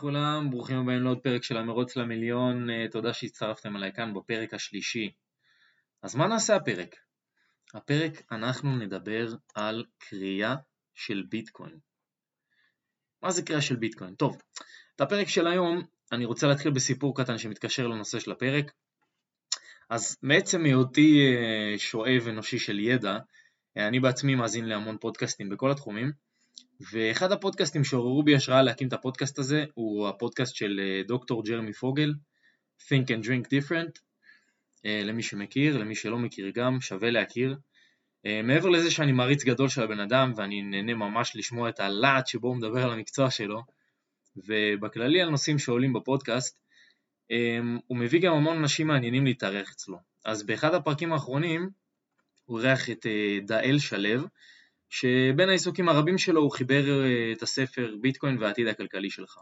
לכולם, ברוכים הבאים לעוד פרק של המרוץ למיליון, אה, תודה שהצטרפתם אליי כאן בפרק השלישי. אז מה נעשה הפרק? הפרק אנחנו נדבר על קריאה של ביטקוין. מה זה קריאה של ביטקוין? טוב, את הפרק של היום אני רוצה להתחיל בסיפור קטן שמתקשר לנושא של הפרק. אז מעצם היותי אה, שואב אנושי של ידע, אה, אני בעצמי מאזין להמון פודקאסטים בכל התחומים, ואחד הפודקאסטים שעוררו בי השראה להקים את הפודקאסט הזה הוא הפודקאסט של אה, דוקטור ג'רמי פוגל, Think and Drink Different, אה, למי שמכיר, למי שלא מכיר גם, שווה להכיר. אה, מעבר לזה שאני מעריץ גדול של הבן אדם ואני נהנה ממש לשמוע את הלהט שבו הוא מדבר על המקצוע שלו, ובכללי על נושאים שעולים בפודקאסט, הוא מביא גם המון אנשים מעניינים להתארח אצלו. אז באחד הפרקים האחרונים הוא אירח את דאל שלו, שבין העיסוקים הרבים שלו הוא חיבר אה, את הספר ביטקוין והעתיד הכלכלי שלך.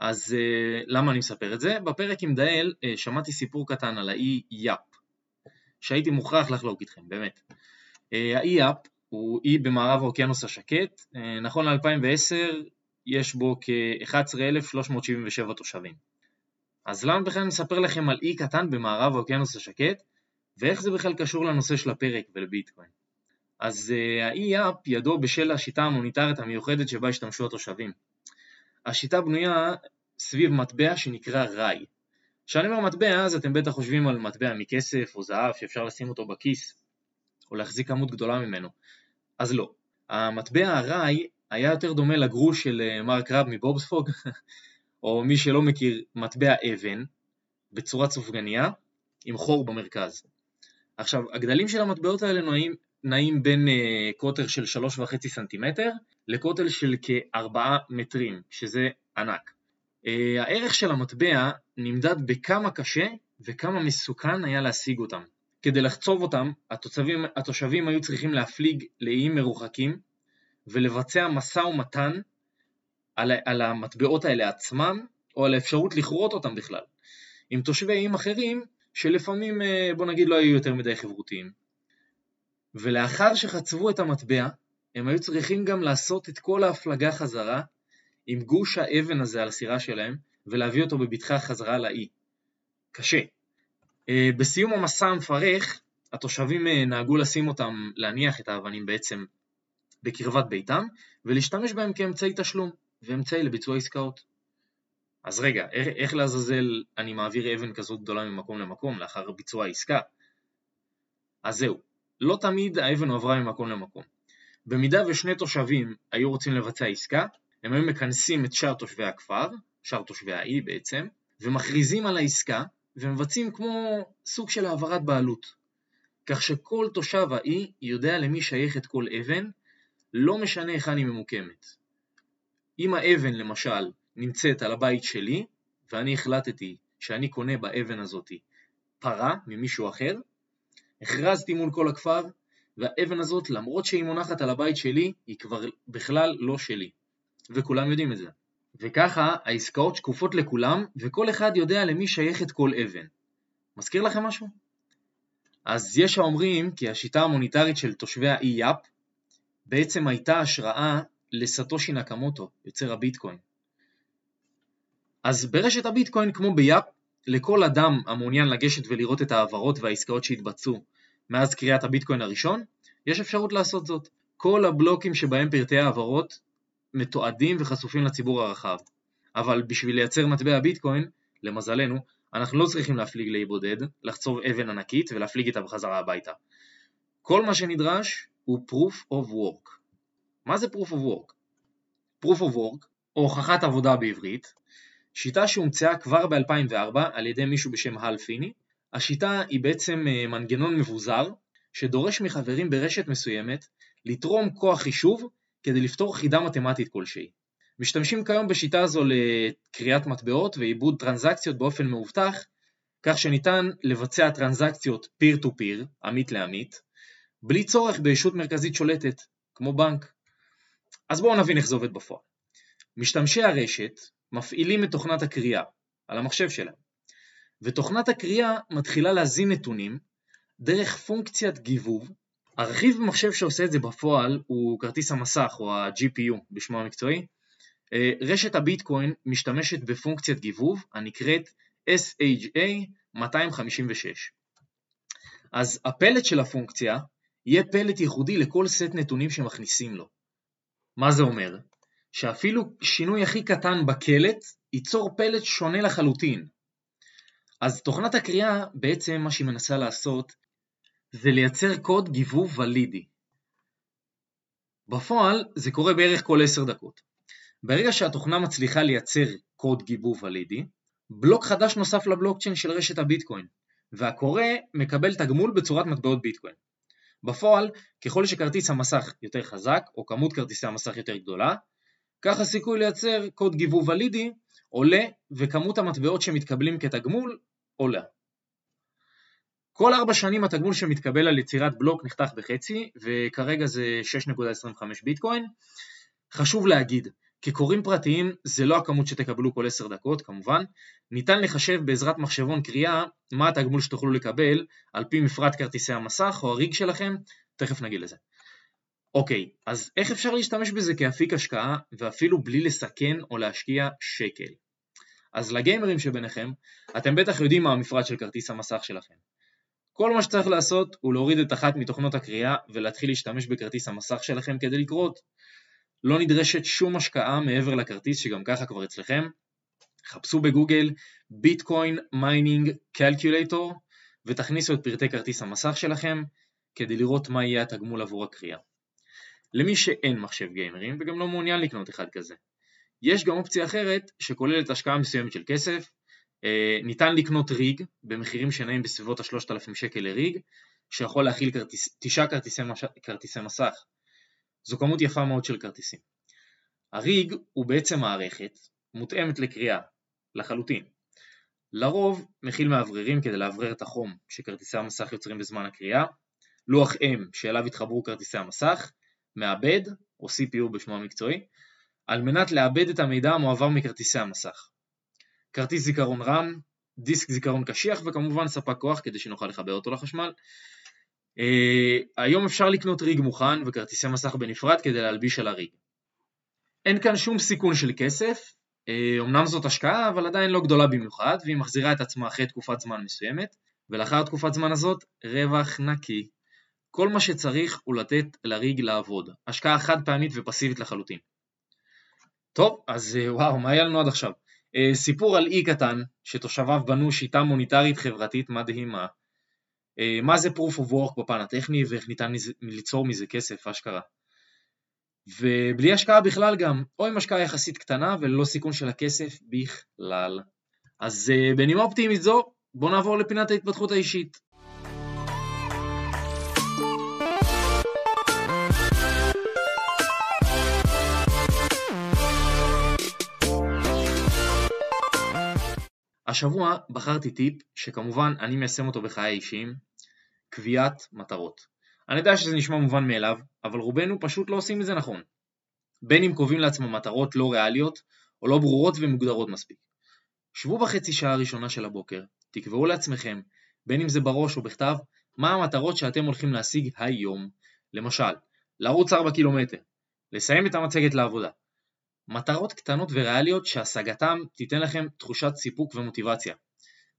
אז אה, למה אני מספר את זה? בפרק עם דאל אה, שמעתי סיפור קטן על האי יאפ, שהייתי מוכרח לחלוק איתכם, באמת. האי יאפ הוא אי במערב האוקיינוס השקט, נכון ל-2010 יש בו כ-11,377 תושבים. אז למה בכלל אני אספר לכם על אי קטן במערב האוקיינוס השקט, ואיך זה בכלל קשור לנושא של הפרק ולביטקוין? אז אה, ה-E-Up ידוע בשל השיטה המוניטרית המיוחדת שבה השתמשו התושבים. השיטה בנויה סביב מטבע שנקרא ראי. כשאני אומר מטבע אז אתם בטח חושבים על מטבע מכסף או זהב שאפשר לשים אותו בכיס או להחזיק כמות גדולה ממנו. אז לא. המטבע הראי היה יותר דומה לגרוש של אה, מרק רב מבובספוג, או מי שלא מכיר, מטבע אבן, בצורת סופגניה, עם חור במרכז. עכשיו, הגדלים של המטבעות האלה נעים נעים בין uh, קוטר של 3.5 סנטימטר לקוטר של כ-4 מטרים, שזה ענק. Uh, הערך של המטבע נמדד בכמה קשה וכמה מסוכן היה להשיג אותם. כדי לחצוב אותם, התושבים, התושבים היו צריכים להפליג לאיים מרוחקים ולבצע משא ומתן על, על המטבעות האלה עצמם, או על האפשרות לכרות אותם בכלל, עם תושבי איים אחרים שלפעמים, אה, בוא נגיד, לא היו יותר מדי חברותיים. ולאחר שחצבו את המטבע, הם היו צריכים גם לעשות את כל ההפלגה חזרה עם גוש האבן הזה על הסירה שלהם, ולהביא אותו בבטחה חזרה לאי. קשה. אה, בסיום המסע המפרך, התושבים אה, נהגו לשים אותם, להניח את האבנים בעצם בקרבת ביתם, ולהשתמש בהם כאמצעי תשלום ואמצעי לביצוע עסקאות. אז רגע, איך לעזאזל אני מעביר אבן כזאת גדולה ממקום למקום לאחר ביצוע העסקה? אז זהו, לא תמיד האבן הועברה ממקום למקום. במידה ושני תושבים היו רוצים לבצע עסקה, הם היו מכנסים את שאר תושבי הכפר, שאר תושבי האי בעצם, ומכריזים על העסקה, ומבצעים כמו סוג של העברת בעלות. כך שכל תושב האי יודע למי שייכת כל אבן, לא משנה היכן היא ממוקמת. אם האבן למשל נמצאת על הבית שלי, ואני החלטתי שאני קונה באבן הזאתי פרה ממישהו אחר, הכרזתי מול כל הכפר, והאבן הזאת, למרות שהיא מונחת על הבית שלי, היא כבר בכלל לא שלי. וכולם יודעים את זה. וככה העסקאות שקופות לכולם, וכל אחד יודע למי שייכת כל אבן. מזכיר לכם משהו? אז יש האומרים כי השיטה המוניטרית של תושבי האי יאפ בעצם הייתה השראה לסטושי נקמוטו, יוצר הביטקוין. אז ברשת הביטקוין, כמו ביאפ, לכל אדם המעוניין לגשת ולראות את ההעברות והעסקאות שהתבצעו מאז קריאת הביטקוין הראשון, יש אפשרות לעשות זאת. כל הבלוקים שבהם פרטי העברות מתועדים וחשופים לציבור הרחב. אבל בשביל לייצר מטבע ביטקוין, למזלנו, אנחנו לא צריכים להפליג לאי בודד, לחצוב אבן ענקית ולהפליג איתה בחזרה הביתה. כל מה שנדרש הוא proof of work. מה זה proof of work? proof of work, או הוכחת עבודה בעברית, שיטה שהומצאה כבר ב-2004 על ידי מישהו בשם הל פיני. השיטה היא בעצם אה, מנגנון מבוזר שדורש מחברים ברשת מסוימת לתרום כוח חישוב כדי לפתור חידה מתמטית כלשהי. משתמשים כיום בשיטה הזו לקריאת מטבעות ועיבוד טרנזקציות באופן מאובטח, כך שניתן לבצע טרנזקציות פיר טו פיר, עמית לעמית, בלי צורך בישות מרכזית שולטת, כמו בנק. אז בואו נבין איך זה עובד בפועל. משתמשי הרשת מפעילים את תוכנת הקריאה על המחשב שלהם, ותוכנת הקריאה מתחילה להזין נתונים דרך פונקציית גיבוב. הרכיב במחשב שעושה את זה בפועל הוא כרטיס המסך או ה-GPU בשמו המקצועי, אה, רשת הביטקוין משתמשת בפונקציית גיבוב הנקראת SHA-256. אז הפלט של הפונקציה יהיה פלט ייחודי לכל סט נתונים שמכניסים לו. מה זה אומר? שאפילו שינוי הכי קטן בקלט ייצור פלט שונה לחלוטין. אז תוכנת הקריאה בעצם מה שהיא מנסה לעשות זה לייצר קוד גיבוב ולידי. בפועל זה קורה בערך כל 10 דקות. ברגע שהתוכנה מצליחה לייצר קוד גיבוב ולידי, בלוק חדש נוסף לבלוקצ'יין של רשת הביטקוין, והקורא מקבל תגמול בצורת מטבעות ביטקוין. בפועל, ככל שכרטיס המסך יותר חזק, או כמות כרטיסי המסך יותר גדולה, כך הסיכוי לייצר קוד גיבוב ולידי עולה, וכמות המטבעות שמתקבלים כתגמול עולה. כל ארבע שנים התגמול שמתקבל על יצירת בלוק נחתך בחצי, וכרגע זה 6.25 ביטקוין. חשוב להגיד, כקוראים פרטיים זה לא הכמות שתקבלו כל 10 דקות כמובן, ניתן לחשב בעזרת מחשבון קריאה מה התגמול שתוכלו לקבל על פי מפרט כרטיסי המסך או הריג שלכם, תכף נגיד לזה. אוקיי, אז איך אפשר להשתמש בזה כאפיק השקעה ואפילו בלי לסכן או להשקיע שקל? אז לגיימרים שביניכם, אתם בטח יודעים מה המפרט של כרטיס המסך שלכם. כל מה שצריך לעשות הוא להוריד את אחת מתוכנות הקריאה ולהתחיל להשתמש בכרטיס המסך שלכם כדי לקרות. לא נדרשת שום השקעה מעבר לכרטיס שגם ככה כבר אצלכם. חפשו בגוגל Bitcoin mining calculator ותכניסו את פרטי כרטיס המסך שלכם כדי לראות מה יהיה התגמול עבור הכרייה. למי שאין מחשב גיימרים וגם לא מעוניין לקנות אחד כזה. יש גם אופציה אחרת שכוללת השקעה מסוימת של כסף, אה, ניתן לקנות rig במחירים שנעים בסביבות ה-3,000 שקל ל rig, שיכול להכיל כרטיס, תשעה כרטיסי, מש... כרטיסי מסך. זו כמות יפה מאוד של כרטיסים. הריג הוא בעצם מערכת מותאמת לקריאה, לחלוטין. לרוב מכיל מאווררים כדי לאוורר את החום שכרטיסי המסך יוצרים בזמן הקריאה, לוח M שאליו התחברו כרטיסי המסך, מעבד, או CPU בשמו המקצועי, על מנת לעבד את המידע המועבר מכרטיסי המסך. כרטיס זיכרון רם, דיסק זיכרון קשיח וכמובן ספק כוח כדי שנוכל לחבר אותו לחשמל. Uh, היום אפשר לקנות ריג מוכן וכרטיסי מסך בנפרד כדי להלביש על הריג. אין כאן שום סיכון של כסף, uh, אמנם זאת השקעה אבל עדיין לא גדולה במיוחד והיא מחזירה את עצמה אחרי תקופת זמן מסוימת ולאחר תקופת זמן הזאת רווח נקי. כל מה שצריך הוא לתת לריג לעבוד, השקעה חד פעמית ופסיבית לחלוטין. טוב, אז uh, וואו, מה היה לנו עד עכשיו? אה, סיפור על אי קטן שתושביו בנו שיטה מוניטרית חברתית מדהימה. אה, מה זה proof of work בפן הטכני ואיך ניתן ליצור מזה כסף אשכרה. ובלי השקעה בכלל גם, או עם השקעה יחסית קטנה וללא סיכון של הכסף בכלל. אז אה, בנימה אופטימית זו, בואו נעבור לפינת ההתפתחות האישית. השבוע בחרתי טיפ שכמובן אני מיישם אותו בחיי האישיים, קביעת מטרות. אני יודע שזה נשמע מובן מאליו, אבל רובנו פשוט לא עושים את זה נכון. בין אם קובעים לעצמם מטרות לא ריאליות, או לא ברורות ומוגדרות מספיק. שבו בחצי שעה הראשונה של הבוקר, תקבעו לעצמכם, בין אם זה בראש או בכתב, מה המטרות שאתם הולכים להשיג היום. למשל, לרוץ 4 קילומטר, לסיים את המצגת לעבודה, מטרות קטנות וריאליות שהשגתם תיתן לכם תחושת סיפוק ומוטיבציה.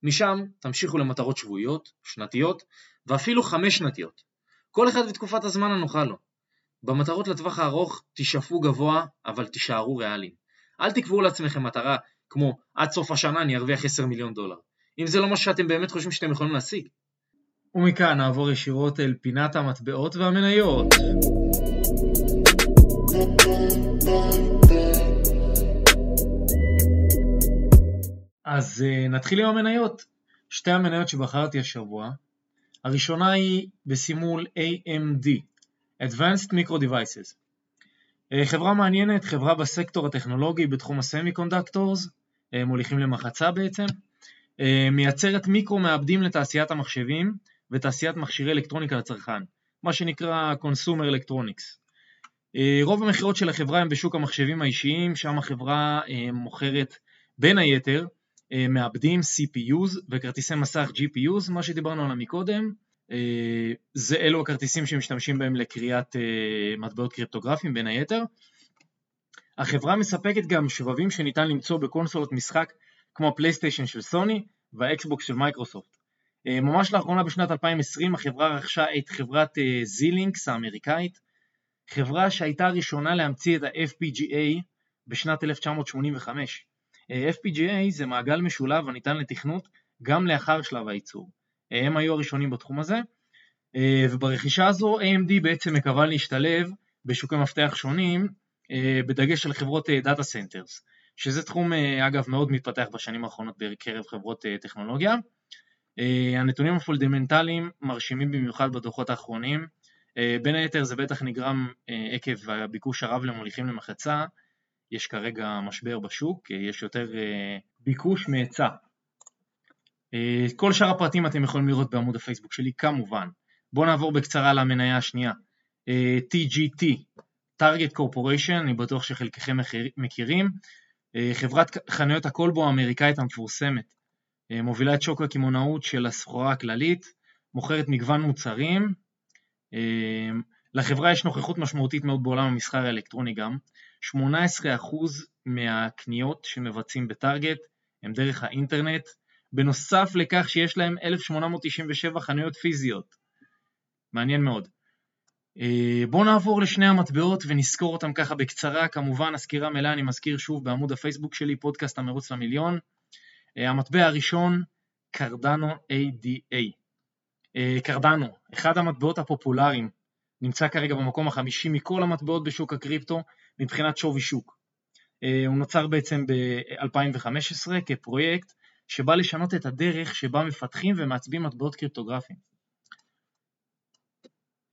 משם תמשיכו למטרות שבועיות, שנתיות ואפילו חמש שנתיות. כל אחד ותקופת הזמן הנוחה לו. במטרות לטווח הארוך תשאפו גבוה אבל תישארו ריאליים. אל תקבעו לעצמכם מטרה כמו עד סוף השנה אני ארוויח 10 מיליון דולר. אם זה לא מה שאתם באמת חושבים שאתם יכולים להשיג. ומכאן נעבור ישירות אל פינת המטבעות והמניות. אז אה, נתחיל עם המניות. שתי המניות שבחרתי השבוע, הראשונה היא בסימול AMD, Advanced Micro Devices. אה, חברה מעניינת, חברה בסקטור הטכנולוגי בתחום ה semiconductors, אה, מוליכים למחצה בעצם, מייצרת מיקרו מעבדים לתעשיית המחשבים ותעשיית מכשירי אלקטרוניקה לצרכן, מה שנקרא Consumer Electronics. רוב המכירות של החברה הם בשוק המחשבים האישיים, שם החברה מוכרת בין היתר אה, מעבדים CPUs וכרטיסי מסך GPUs, מה שדיברנו עליו מקודם, אה, זה אלו הכרטיסים שמשתמשים בהם לכריית אה, מטבעות קריפטוגרפיים בין היתר. החברה מספקת גם שבבים שניתן למצוא בקונסולות משחק כמו הפלייסטיישן של סוני והאקסבוקס של מייקרוסופט. אה, ממש לאחרונה בשנת 2020 החברה רכשה את חברת זילינקס האמריקאית, חברה שהייתה הראשונה להמציא את ה-FPGA בשנת 1985. FPGA זה מעגל משולב הניתן לתכנות גם לאחר שלב הייצור. הם היו הראשונים בתחום הזה, וברכישה הזו AMD בעצם מקווה להשתלב בשוקי מפתח שונים, בדגש על חברות data centers, שזה תחום אגב מאוד מתפתח בשנים האחרונות בקרב חברות טכנולוגיה. הנתונים הפונדמנטליים מרשימים במיוחד בדוחות האחרונים, בין היתר זה בטח נגרם עקב הביקוש הרב למוליכים למחצה, יש כרגע משבר בשוק, יש יותר ביקוש מהיצע. כל שאר הפרטים אתם יכולים לראות בעמוד הפייסבוק שלי כמובן. בואו נעבור בקצרה למניה השנייה, TGT, Target Corporation, אני בטוח שחלקכם מכירים, חברת חנויות הכלבו האמריקאית המפורסמת, מובילה את שוק הקמעונאות של הסחורה הכללית, מוכרת מגוון מוצרים, לחברה יש נוכחות משמעותית מאוד בעולם המסחר האלקטרוני גם, 18% מהקניות שמבצעים בטארגט הם דרך האינטרנט, בנוסף לכך שיש להם 1897 חנויות פיזיות. מעניין מאוד. אה, בואו נעבור לשני המטבעות ונזכור אותם ככה בקצרה, כמובן הסקירה מלאה אני מזכיר שוב בעמוד הפייסבוק שלי, פודקאסט המרוץ למיליון. אה, המטבע הראשון, קרדנו ADA. אה, קרדנו, אחד המטבעות הפופולריים, נמצא כרגע במקום החמישי מכל המטבעות בשוק הקריפטו מבחינת שווי שוק. הוא נוצר בעצם ב-2015 כפרויקט שבא לשנות את הדרך שבה מפתחים ומעצבים מטבעות קריפטוגרפיים.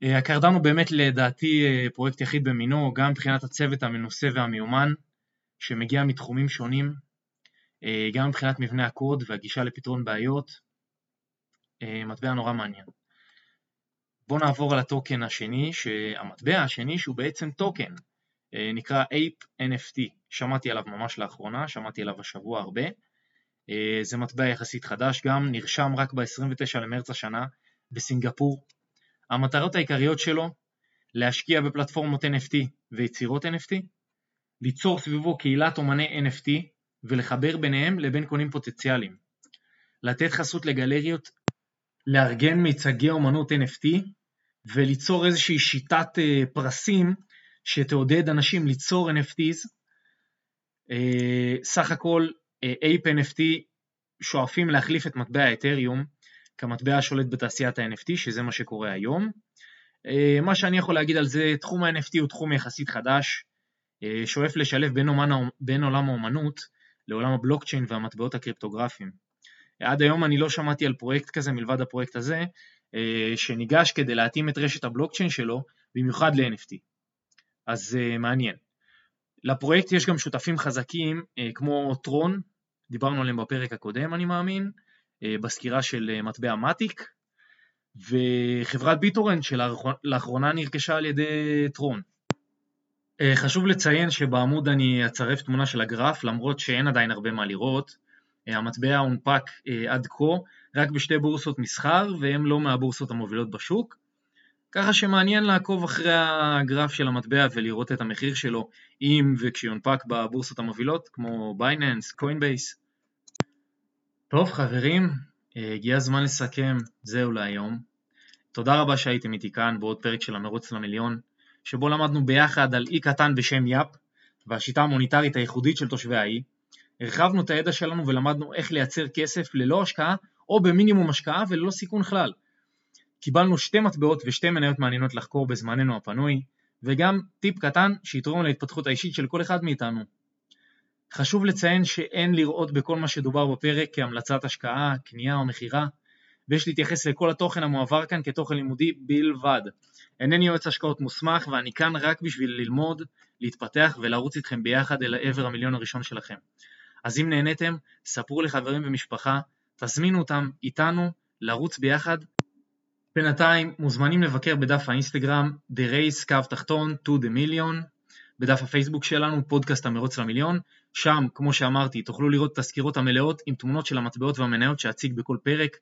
הקרדן הוא באמת לדעתי פרויקט יחיד במינו, גם מבחינת הצוות המנוסה והמיומן, שמגיע מתחומים שונים, גם מבחינת מבנה הקוד והגישה לפתרון בעיות, מטבע נורא מעניין. בואו נעבור על הטוקן השני, שהמטבע השני שהוא בעצם טוקן, נקרא Ape NFT, שמעתי עליו ממש לאחרונה, שמעתי עליו השבוע הרבה, אה, זה מטבע יחסית חדש גם, נרשם רק ב-29 למרץ השנה בסינגפור. המטרות העיקריות שלו, להשקיע בפלטפורמות NFT ויצירות NFT, ליצור סביבו קהילת אומני NFT ולחבר ביניהם לבין קונים פוטנציאליים, לתת חסות לגלריות, לארגן מיצגי אומנות NFT וליצור איזושהי שיטת אה, פרסים שתעודד אנשים ליצור NFTs. אה, סך הכל אייפ NFT שואפים להחליף את מטבע האתריום כמטבע השולט בתעשיית ה-NFT, שזה מה שקורה היום. אה, מה שאני יכול להגיד על זה, תחום ה-NFT הוא תחום יחסית חדש, אה, שואף לשלב בין, אומן, בין עולם האומנות לעולם הבלוקצ'יין והמטבעות הקריפטוגרפיים. עד היום אני לא שמעתי על פרויקט כזה מלבד הפרויקט הזה, אה, שניגש כדי להתאים את רשת הבלוקצ'יין שלו, במיוחד ל-NFT. אז מעניין. לפרויקט יש גם שותפים חזקים אה, כמו טרון, דיברנו עליהם בפרק הקודם אני מאמין, אה, בסקירה של אה, מטבע מטיק, וחברת ביטורנט שלאחרונה נרכשה על ידי טרון. חשוב לציין שבעמוד אני אצרף תמונה של הגרף, למרות שאין עדיין הרבה מה לראות. המטבע הונפק עד כה רק בשתי בורסות מסחר, והן לא מהבורסות המובילות בשוק. ככה שמעניין לעקוב אחרי הגרף של המטבע ולראות את המחיר שלו אם וכשיונפק בבורסות המובילות כמו בייננס, קוינבייס. טוב חברים, הגיע הזמן לסכם, זהו להיום. תודה רבה שהייתם איתי כאן בעוד פרק של המרוץ למיליון, שבו למדנו ביחד על אי קטן בשם יאפ והשיטה המוניטרית הייחודית של תושבי האי. הרחבנו את הידע שלנו ולמדנו איך לייצר כסף ללא השקעה או במינימום השקעה וללא סיכון כלל. קיבלנו שתי מטבעות ושתי מניות מעניינות לחקור בזמננו הפנוי, וגם טיפ קטן שיתרום להתפתחות האישית של כל אחד מאיתנו. חשוב לציין שאין לראות בכל מה שדובר בפרק כהמלצת השקעה, קנייה או מכירה, ויש להתייחס לכל התוכן המועבר כאן כתוכן לימודי בלבד. אינני יועץ השקעות מוסמך ואני כאן רק בשביל ללמוד, להתפתח ולרוץ איתכם ביחד אל עבר המיליון הראשון שלכם. אז אם נהניתם, ספרו לחברים ומשפחה, תזמינו אותם איתנו לרוץ ביחד בינתיים מוזמנים לבקר בדף האינסטגרם The Race קו תחתון to the million, בדף הפייסבוק שלנו פודקאסט המרוץ למיליון, שם כמו שאמרתי תוכלו לראות את הסקירות המלאות עם תמונות של המטבעות והמניות שאציג בכל פרק,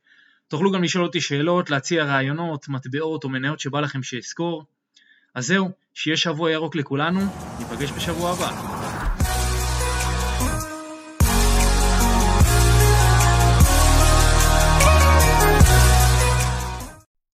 תוכלו גם לשאול אותי שאלות, להציע רעיונות, מטבעות או מניות שבא לכם שאזכור. אז זהו, שיהיה שבוע ירוק לכולנו, ניפגש בשבוע הבא.